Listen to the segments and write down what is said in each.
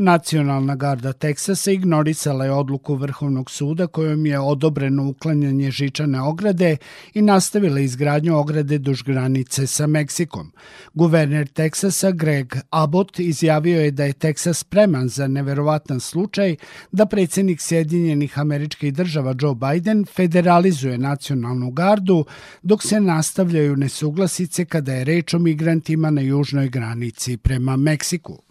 Nacionalna garda Teksasa ignorisala je odluku Vrhovnog suda kojom je odobreno uklanjanje žičane ograde i nastavila izgradnju ograde duž granice sa Meksikom. Guverner Teksasa Greg Abbott izjavio je da je Teksas spreman za neverovatan slučaj da predsednik Sjedinjenih američkih država Joe Biden federalizuje nacionalnu gardu dok se nastavljaju nesuglasice kada je reč o migrantima na južnoj granici prema Meksiku.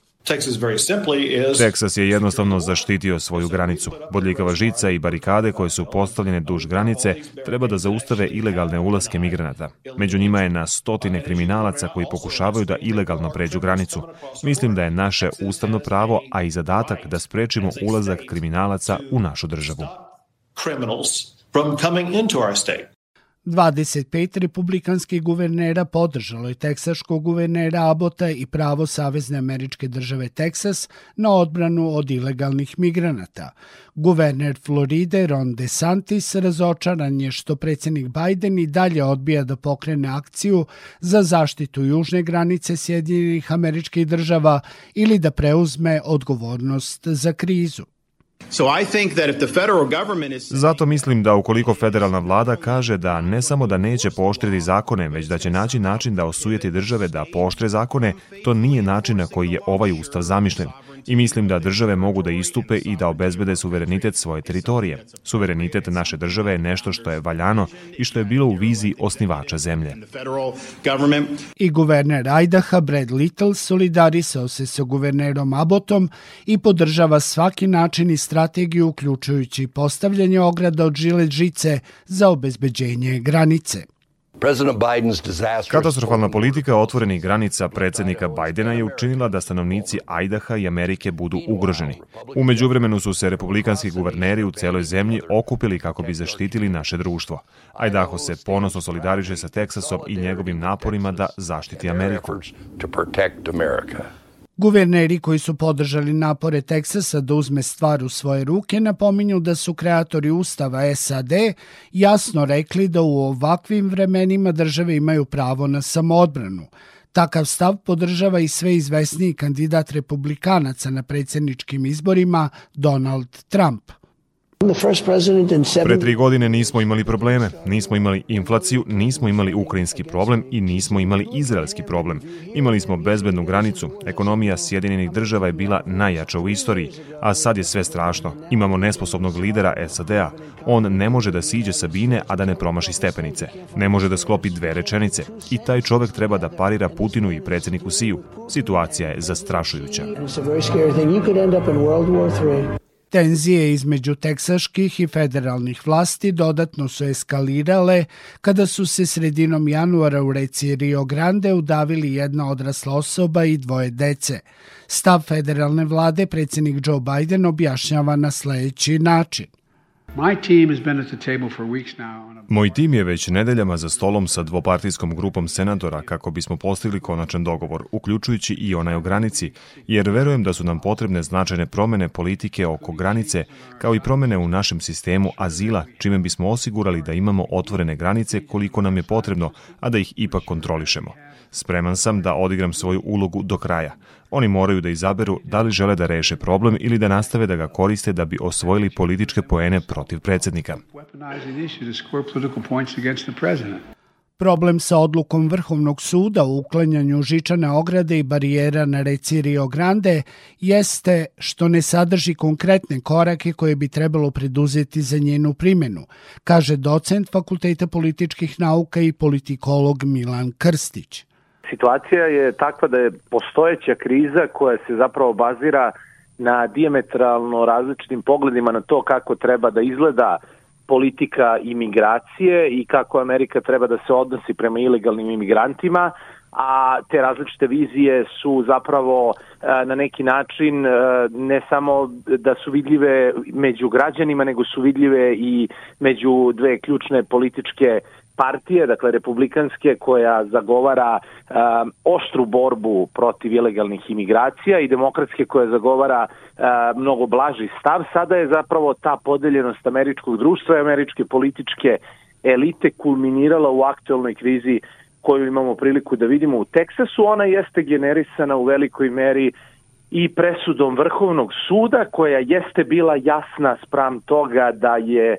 Teksas je jednostavno zaštitio svoju granicu. Bodljikava žica i barikade koje su postavljene duž granice treba da zaustave ilegalne ulaske migranata. Među njima je na stotine kriminalaca koji pokušavaju da ilegalno pređu granicu. Mislim da je naše ustavno pravo, a i zadatak da sprečimo ulazak kriminalaca u našu državu. from coming into our state. 25 republikanskih guvernera podržalo je teksaškog guvernera Abota i pravo Savezne američke države Teksas na odbranu od ilegalnih migranata. Guverner Floride Ron DeSantis razočaran je što predsednik Biden i dalje odbija da pokrene akciju za zaštitu južne granice Sjedinjenih američkih država ili da preuzme odgovornost za krizu. Zato mislim da ukoliko federalna vlada kaže da ne samo da neće pooštriti zakone, već da će naći način da osujeti države da poštre zakone, to nije način na koji je ovaj ustav zamišljen i mislim da države mogu da istupe i da obezbede suverenitet svoje teritorije. Suverenitet naše države je nešto što je valjano i što je bilo u viziji osnivača zemlje. I guverner Idaha Brad Little solidarisao se sa guvernerom Abbotom i podržava svaki način i strategiju uključujući postavljanje ograda od žilet žice za obezbeđenje granice. Katastrofalna politika otvorenih granica predsednika Bajdena je učinila da stanovnici Ajdaha i Amerike budu ugroženi. Umeđu vremenu su se republikanski guverneri u celoj zemlji okupili kako bi zaštitili naše društvo. Ajdaho se ponosno solidariše sa Teksasom i njegovim naporima da zaštiti Ameriku. Guverneri koji su podržali napore Teksasa da uzme stvar u svoje ruke napominju da su kreatori Ustava SAD jasno rekli da u ovakvim vremenima države imaju pravo na samoodbranu. Takav stav podržava i sve izvesniji kandidat republikanaca na predsjedničkim izborima Donald Trump. Pre tri godine nismo imali probleme, nismo imali inflaciju, nismo imali ukrajinski problem i nismo imali izraelski problem. Imali smo bezbednu granicu, ekonomija Sjedinjenih država je bila najjača u istoriji, a sad je sve strašno. Imamo nesposobnog lidera SAD-a. On ne može da siđe sa bine, a da ne promaši stepenice. Ne može da sklopi dve rečenice. I taj čovek treba da parira Putinu i predsedniku Siju. Situacija je zastrašujuća. Tenzije između teksaških i federalnih vlasti dodatno su eskalirale kada su se sredinom januara u reci Rio Grande udavili jedna odrasla osoba i dvoje dece. Stav federalne vlade predsjednik Joe Biden objašnjava na sledeći način. Moj tim je već nedeljama za stolom sa dvopartijskom grupom senatora kako bismo postigli konačan dogovor, uključujući i onaj o granici, jer verujem da su nam potrebne značajne promene politike oko granice, kao i promene u našem sistemu azila, čime bismo osigurali da imamo otvorene granice koliko nam je potrebno, a da ih ipak kontrolišemo. Spreman sam da odigram svoju ulogu do kraja. Oni moraju da izaberu da li žele da reše problem ili da nastave da ga koriste da bi osvojili političke poene protiv predsednika. Problem sa odlukom Vrhovnog suda u uklanjanju žičane ograde i barijera na reci Rio Grande jeste što ne sadrži konkretne korake koje bi trebalo preduzeti za njenu primjenu, kaže docent Fakulteta političkih nauka i politikolog Milan Krstić. Situacija je takva da je postojeća kriza koja se zapravo bazira na diametralno različitim pogledima na to kako treba da izgleda politika imigracije i kako Amerika treba da se odnosi prema ilegalnim imigrantima, a te različite vizije su zapravo e, na neki način e, ne samo da su vidljive među građanima, nego su vidljive i među dve ključne političke partije, dakle republikanske, koja zagovara um, oštru borbu protiv ilegalnih imigracija i demokratske koja zagovara um, mnogo blaži stav, sada je zapravo ta podeljenost američkog društva i američke političke elite kulminirala u aktualnoj krizi koju imamo priliku da vidimo u Teksasu. Ona jeste generisana u velikoj meri i presudom Vrhovnog suda koja jeste bila jasna spram toga da je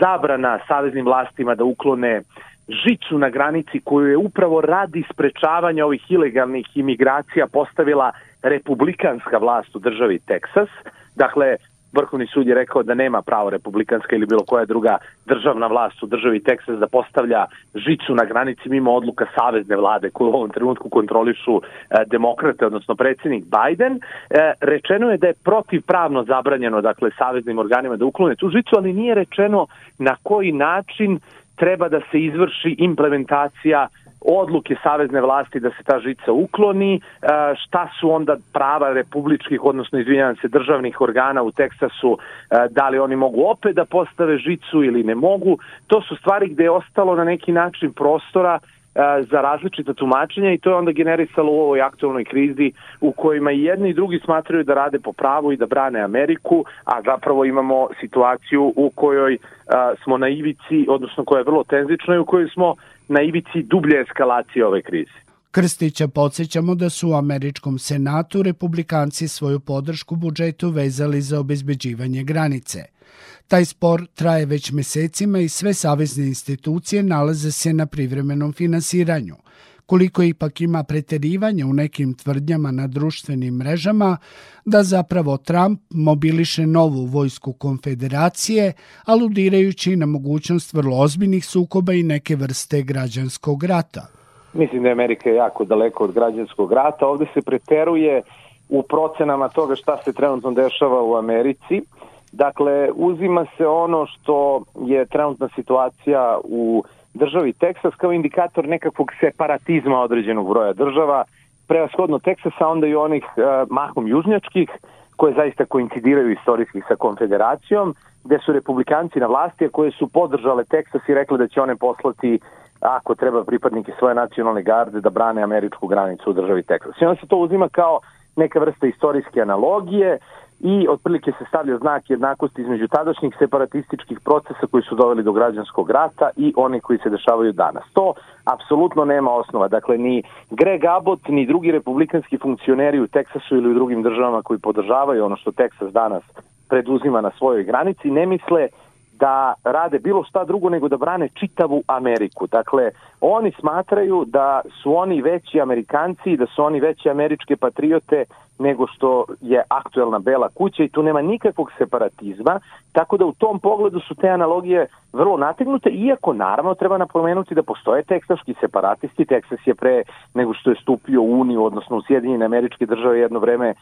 zabrana saveznim vlastima da uklone žicu na granici koju je upravo radi sprečavanja ovih ilegalnih imigracija postavila republikanska vlast u državi Teksas. Dakle, Vrhovni sud je rekao da nema pravo republikanska ili bilo koja druga državna vlast u državi Teksas da postavlja žicu na granici mimo odluka savezne vlade koju u ovom trenutku kontrolišu e, demokrate, odnosno predsednik Biden. E, rečeno je da je protivpravno zabranjeno dakle saveznim organima da uklone tu žicu, ali nije rečeno na koji način treba da se izvrši implementacija odluke savezne vlasti da se ta žica ukloni, e, šta su onda prava republičkih, odnosno izvinjavam se, državnih organa u Teksasu, e, da li oni mogu opet da postave žicu ili ne mogu. To su stvari gde je ostalo na neki način prostora E, za različita tumačenja i to je onda generisalo u ovoj aktualnoj krizi u kojima i jedni i drugi smatraju da rade po pravu i da brane Ameriku, a zapravo imamo situaciju u kojoj smo na ivici, odnosno koja je vrlo tenzična i u kojoj smo na ivici dublje eskalacije ove krize. Krstića podsjećamo da su u američkom senatu republikanci svoju podršku budžetu vezali za obezbeđivanje granice – Taj spor traje već mesecima i sve savezne institucije nalaze se na privremenom finansiranju. Koliko ipak ima preterivanja u nekim tvrdnjama na društvenim mrežama da zapravo Trump mobiliše novu vojsku konfederacije, aludirajući na mogućnost vrlo ozbiljnih sukoba i neke vrste građanskog rata. Mislim da je Amerika jako daleko od građanskog rata. Ovde se preteruje u procenama toga šta se trenutno dešava u Americi Dakle, uzima se ono što je trenutna situacija u državi Teksas kao indikator nekakvog separatizma određenog broja država, prevashodno Teksasa, onda i onih uh, mahom južnjačkih, koje zaista koincidiraju istorijski sa konfederacijom, gde su republikanci na vlasti, a koje su podržale Teksas i rekli da će one poslati ako treba pripadnike svoje nacionalne garde da brane američku granicu u državi Teksas. I onda se to uzima kao neka vrsta istorijske analogije, i otprilike se stavlja znak jednakosti između tadašnjih separatističkih procesa koji su doveli do građanskog rata i oni koji se dešavaju danas. To apsolutno nema osnova. Dakle, ni Greg Abbott, ni drugi republikanski funkcioneri u Teksasu ili u drugim državama koji podržavaju ono što Teksas danas preduzima na svojoj granici, ne misle da rade bilo šta drugo nego da brane čitavu Ameriku. Dakle, oni smatraju da su oni veći Amerikanci, da su oni veći američke patriote nego što je aktuelna Bela kuća i tu nema nikakvog separatizma, tako da u tom pogledu su te analogije vrlo nategnute, iako naravno treba napomenuti da postoje teksaški separatisti, Teksas je pre nego što je stupio u Uniju, odnosno u Sjedinjene američke države jedno vreme,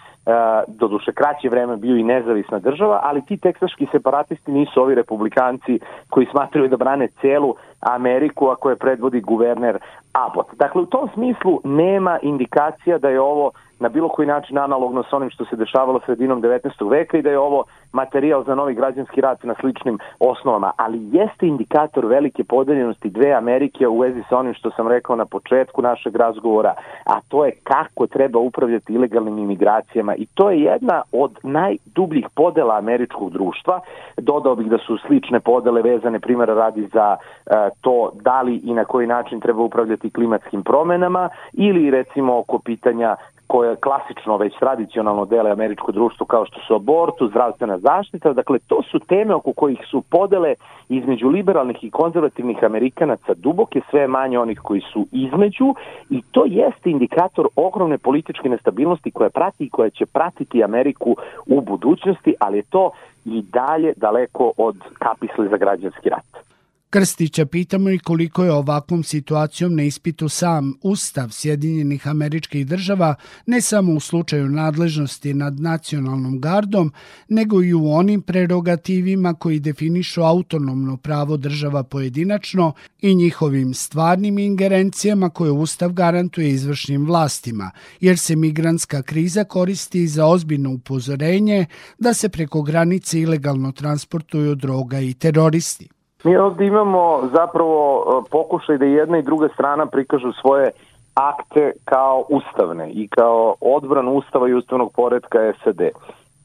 do duše kraće vreme bio i nezavisna država, ali ti teksaški separatisti nisu ovi republikanci koji smatraju da brane celu Ameriku, a koje predvodi guverner Abbott. Dakle, u tom smislu nema indikacija da je ovo na bilo koji način analogno sa onim što se dešavalo sredinom 19. veka i da je ovo materijal za novi građanski rat na sličnim osnovama, ali jeste indikator velike podeljenosti dve Amerike u vezi sa onim što sam rekao na početku našeg razgovora, a to je kako treba upravljati ilegalnim imigracijama i to je jedna od najdubljih podela američkog društva. Dodao bih da su slične podele vezane primjera radi za e, to da li i na koji način treba upravljati klimatskim promenama ili recimo oko pitanja koje klasično već tradicionalno dele američko društvo kao što su abortu, zdravstvena zaštita, dakle to su teme oko kojih su podele između liberalnih i konzervativnih Amerikanaca duboke, sve manje onih koji su između i to jeste indikator ogromne političke nestabilnosti koja prati i koja će pratiti Ameriku u budućnosti, ali je to i dalje daleko od kapisle za građanski rat. Krstića pitamo i koliko je ovakvom situacijom na ispitu sam Ustav Sjedinjenih američkih država, ne samo u slučaju nadležnosti nad nacionalnom gardom, nego i u onim prerogativima koji definišu autonomno pravo država pojedinačno i njihovim stvarnim ingerencijama koje Ustav garantuje izvršnim vlastima, jer se migrantska kriza koristi za ozbiljno upozorenje da se preko granice ilegalno transportuju droga i teroristi. Mi ovde imamo zapravo e, pokušaj da jedna i druga strana prikažu svoje akte kao ustavne i kao odbran ustava i ustavnog poredka SAD.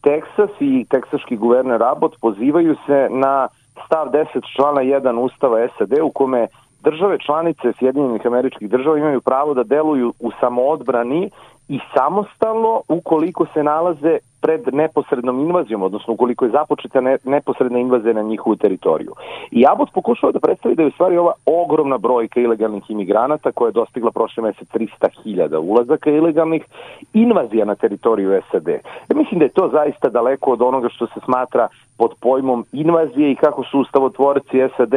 Teksas i teksaški guverner Abbott pozivaju se na stav 10 člana 1 ustava SAD u kome države članice Sjedinjenih američkih država imaju pravo da deluju u samoodbrani i samostalno ukoliko se nalaze pred neposrednom invazijom, odnosno ukoliko je započeta ne, neposredna invazija na njihovu teritoriju. I Abbott pokušava da predstavi da je u stvari ova ogromna brojka ilegalnih imigranata koja je dostigla prošle mesec 300.000 ulazaka ilegalnih invazija na teritoriju SAD. Ja mislim da je to zaista daleko od onoga što se smatra pod pojmom invazije i kako su ustavotvorci SAD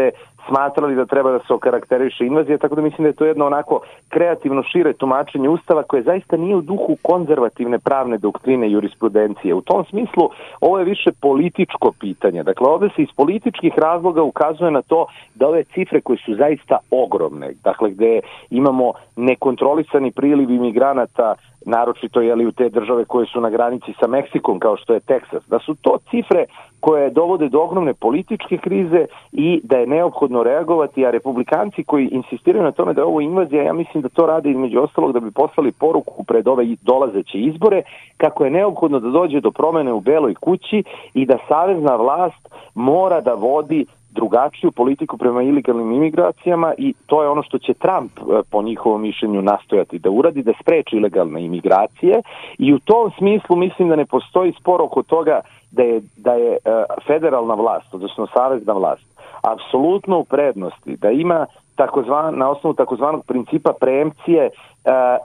smatrali da treba da se okarakteriše invazija, tako da mislim da je to jedno onako kreativno šire tumačenje Ustava koje zaista nije u duhu konzervativne pravne doktrine jurisprudencije. U tom smislu ovo je više političko pitanje. Dakle, ovde se iz političkih razloga ukazuje na to da ove cifre koje su zaista ogromne, dakle gde imamo nekontrolisani priliv imigranata naročito jeli u te države koje su na granici sa Meksikom kao što je Teksas, da su to cifre koje dovode do ogromne političke krize i da je neophodno reagovati, a republikanci koji insistiraju na tome da je ovo invazija, ja mislim da to rade između ostalog da bi poslali poruku pred ove dolazeće izbore, kako je neophodno da dođe do promene u Beloj kući i da savezna vlast mora da vodi drugačiju politiku prema ilegalnim imigracijama i to je ono što će Trump e, po njihovom mišljenju nastojati da uradi, da spreči ilegalne imigracije i u tom smislu mislim da ne postoji spor oko toga da je, da je e, federalna vlast, odnosno savezna vlast, apsolutno u prednosti, da ima takozvan, na osnovu takozvanog principa preemcije e,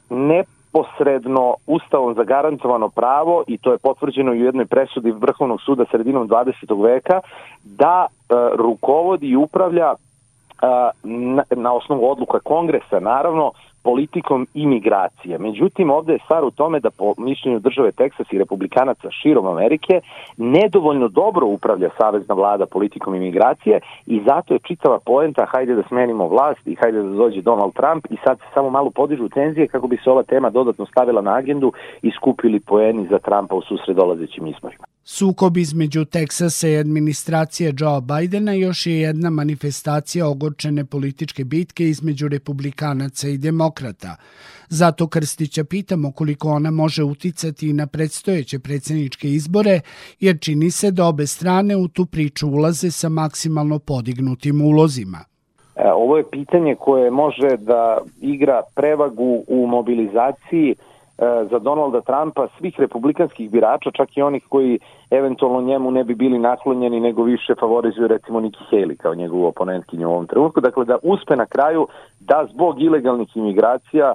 ne neposredno ustavom zagarantovano pravo i to je potvrđeno i u jednoj presudi Vrhovnog suda sredinom 20. veka da rukovodi i upravlja na, na osnovu odluka kongresa, naravno, politikom imigracije. Međutim, ovde je stvar u tome da po mišljenju države Teksas i republikanaca širom Amerike nedovoljno dobro upravlja savezna vlada politikom imigracije i zato je čitava poenta hajde da smenimo vlast i hajde da dođe Donald Trump i sad se samo malo podižu tenzije kako bi se ova tema dodatno stavila na agendu i skupili poeni za Trumpa u susred dolazećim izborima. Sukob između Teksasa i administracije Joe Bidena još je jedna manifestacija ogorčene političke bitke između republikanaca i demokrata. Zato Krstića pitamo koliko ona može uticati na predstojeće predsjedničke izbore, jer čini se da obe strane u tu priču ulaze sa maksimalno podignutim ulozima. E, ovo je pitanje koje može da igra prevagu u mobilizaciji za Donalda Trumpa svih republikanskih birača, čak i onih koji eventualno njemu ne bi bili naklonjeni, nego više favorizuju recimo Nikki Haley kao njegovu oponentkinju u ovom trenutku. Dakle, da uspe na kraju da zbog ilegalnih imigracija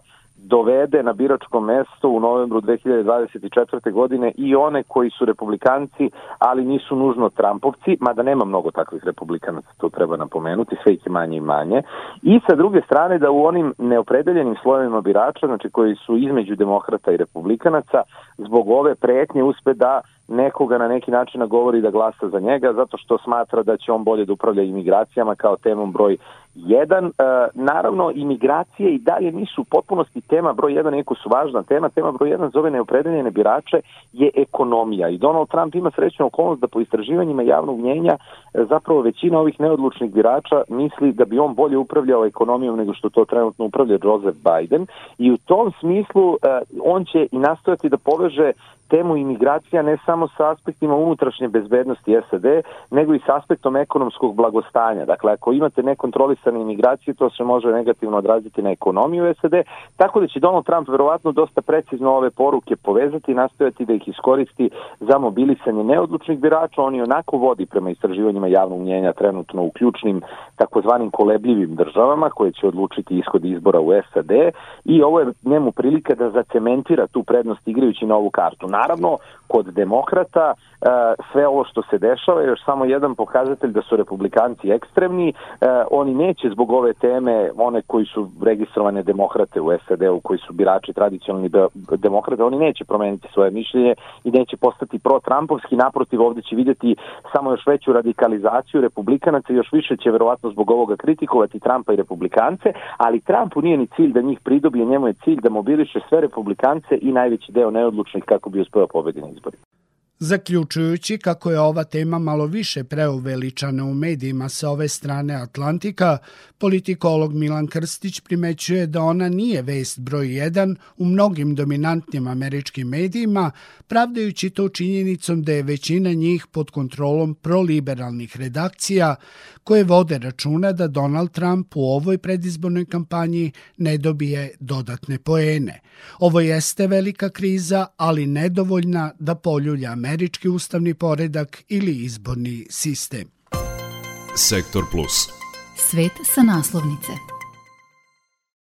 dovede na biračko mesto u novembru 2024. godine i one koji su republikanci, ali nisu nužno Trumpovci, mada nema mnogo takvih republikanaca, to treba napomenuti, sve ih je manje i manje. I sa druge strane da u onim neopredeljenim slojevima birača, znači koji su između demokrata i republikanaca, zbog ove pretnje uspe da nekoga na neki način govori da glasa za njega zato što smatra da će on bolje da upravlja imigracijama kao temom broj 1. E, naravno, imigracije i dalje nisu u potpunosti tema broj 1, neko su važna tema. Tema broj 1 zove neopredeljene birače je ekonomija i Donald Trump ima srećnu okolnost da po istraživanjima javnog mnjenja e, zapravo većina ovih neodlučnih birača misli da bi on bolje upravljao ekonomijom nego što to trenutno upravlja Joseph Biden i u tom smislu e, on će i nastojati da poveže temu imigracija ne samo sa aspektima unutrašnje bezbednosti SAD, nego i sa aspektom ekonomskog blagostanja. Dakle, ako imate nekontrolisane imigracije, to se može negativno odraziti na ekonomiju SAD, tako da će Donald Trump verovatno dosta precizno ove poruke povezati i nastojati da ih iskoristi za mobilisanje neodlučnih birača. On i onako vodi prema istraživanjima javnog mnjenja trenutno u ključnim takozvanim kolebljivim državama koje će odlučiti ishod izbora u SAD i ovo je njemu prilika da zacementira tu prednost igrajući na ovu kartu naravno, kod demokrata e, sve ovo što se dešava je još samo jedan pokazatelj da su republikanci ekstremni. E, oni neće zbog ove teme, one koji su registrovane demokrate u SAD-u, koji su birači tradicionalni demokrate, oni neće promeniti svoje mišljenje i neće postati pro-Trumpovski. Naprotiv, ovde će vidjeti samo još veću radikalizaciju republikanaca i još više će verovatno zbog ovoga kritikovati Trumpa i republikance, ali Trumpu nije ni cilj da njih pridobije, njemu je cilj da mobiliše sve republikance i najveći deo neodlučnih kako bi uspeo pobedi na izborima. Zaključujući kako je ova tema malo više preuveličana u medijima sa ove strane Atlantika, politikolog Milan Krstić primećuje da ona nije vest broj 1 u mnogim dominantnim američkim medijima, pravdajući to činjenicom da je većina njih pod kontrolom proliberalnih redakcija koje vode računa da Donald Trump u ovoj predizbornoj kampanji ne dobije dodatne poene. Ovo jeste velika kriza, ali nedovoljna da poljulja američki ustavni poredak ili izborni sistem. Sektor Plus. Svet sa naslovnice.